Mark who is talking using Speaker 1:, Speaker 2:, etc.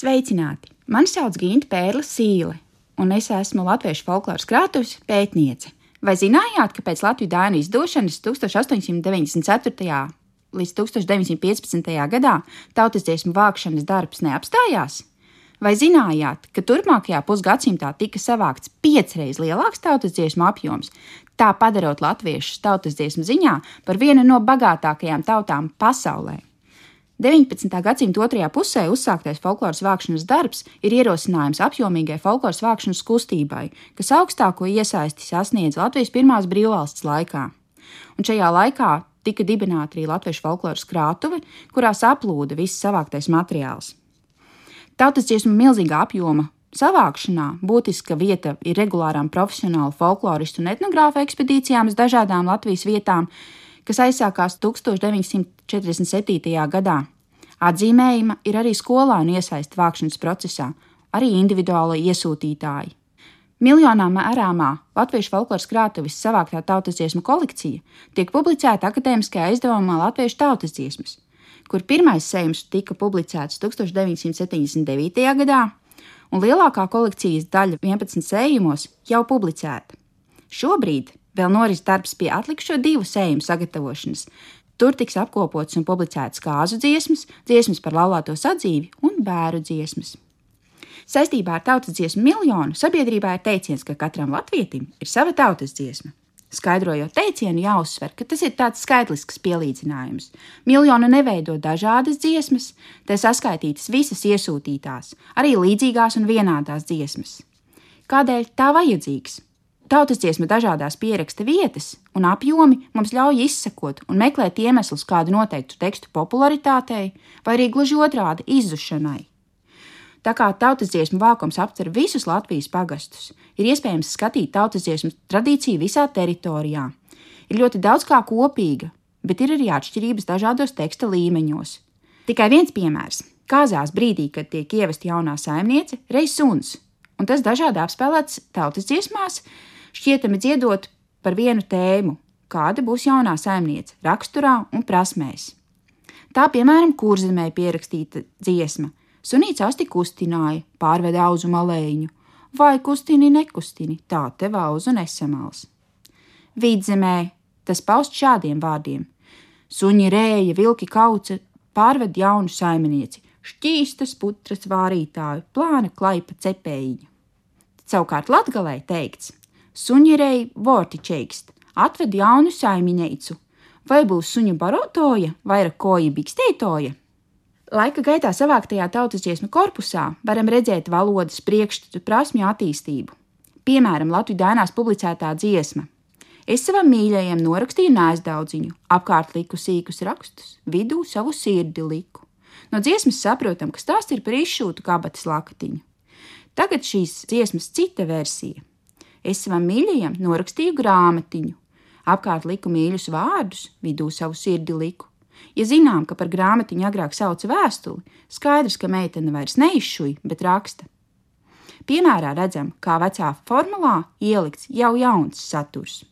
Speaker 1: Sveicināti! Mani sauc Ginta Pērla Sīle, un es esmu Latviešu folkloras krātuves pētniece. Vai zinājāt, ka pēc Latvijas dāņu izdošanas 1894. līdz 1915. gadā tautas dziesmu vākšanas darbs neapstājās? Vai zinājāt, ka turpmākajā pusgadsimtā tika savākts piecreiz lielāks tautas dziesmu apjoms, tā padarot latviešus tautas dziesmu ziņā par vienu no bagātākajām tautām pasaulē? 19. gadsimta otrajā pusē uzsāktais folkloras vākšanas darbs ir ierosinājums apjomīgai folkloras vākšanas kustībai, kas augstāko iesaisti sasniedz Latvijas pirmās brīvvalsts laikā. Un šajā laikā tika dibināta arī Latviešu folkloras krātuve, kurā saplūda viss savāktais materiāls. Tautas dziesmu milzīgā apjoma savākšanā būtiska vieta ir regulārām profesionālu folkloristu un etnogrāfu ekspedīcijām uz dažādām Latvijas vietām, kas aizsākās 1947. gadā. Atzīmējama ir arī skolānu iesaist vākšanas procesā, arī individuāli iesūtītāji. Miljonā mērāmā Latviešu folkloras krātuves savāktā tautas dziesmu kolekcija tiek publicēta akadēmiskajā izdevumā Latviešu tautas dziesmas, kur pirmais sējums tika publicēts 1979. gadā, un lielākā kolekcijas daļa 11 sējumos jau publicēta. Šobrīd Vēl noris darbs pie atlikušo divu sējumu sagatavošanas. Tur tiks apkopots un publicēts kāzu dziesmas, dziesmas par laulāto sadzīvi un bērnu dziesmas. Saistībā ar tautas dziesmu miljonu sabiedrībā ir teiciens, ka katram latvietim ir sava tautas dziesma. Skaidrojot teicienu, jāuzsver, ka tas ir tāds skaitlisks pielīdzinājums. Miljonu neveido dažādas dziesmas, te saskaitītas visas iesūtītās, arī līdzīgās un vienādās dziesmas. Kādēļ tā vajadzīgs? Tautas dziesma dažādās pieraksta vietas un apjomi mums ļauj izsekot un meklēt iemeslus kādu noteiktu tekstu popularitātei, vai arī gluži otrādi izzušanai. Tā kā tautas dziesmu vākums aptver visus Latvijas pagastus, ir iespējams skatīt tautas dziesmu tradīciju visā teritorijā. Ir ļoti daudz kā kopīga, bet ir arī atšķirības dažādos teksta līmeņos. Tikai viens piemērs. Kāzās brīdī, kad tiek ievesta jaunā saimniece, reiz suns, un tas dažādi apspēlēts tautas dziesmās, šķietami dziedot par vienu tēmu, kāda būs jaunā saimniece raksturā un prasmēs. Tā, piemēram, kurzemē pierakstīta dziesma, sunīts asti kustināja, pārveda auzu malēņu, vai kustini nekustini, tā te auzu nesamals. Vidzemē tas paust šādiem vārdiem: suņi rēja, vilki kauca, pārved jaunu saimnieci, šķīstas putras vārītāju, plāna klaipa cepējiņu. Savukārt latgalē teikts: Suņirei vortičeikst, atved jaunu saimnieicu. Vai būs suņu barotoja vai rakoja biksteitoja? Laika gaitā savāktajā tautas dziesmu korpusā varam redzēt valodas priekšstatu prasmju attīstību. Piemēram, Latvijas dēnās publicētā dziesma. Es savam mīļajam norakstīju nēsdaudziņu, apkārt liku sīkus rakstus, vidū savu sirdi liku. No dziesmas saprotam, ka stāsts ir par izšūtu kabatas lakatiņu. Tagad šīs dziesmas cita versija. Es savam mīļajam norakstīju grāmatiņu, apkārt liku mīļus vārdus, vidū savu sirdi liku. Ja zinām, ka par grāmatiņu agrāk sauca vēstuli, skaidrs, ka meitene vairs neizšuj, bet raksta. Piemērā redzam, kā vecā formulā ielikts jau jauns saturs.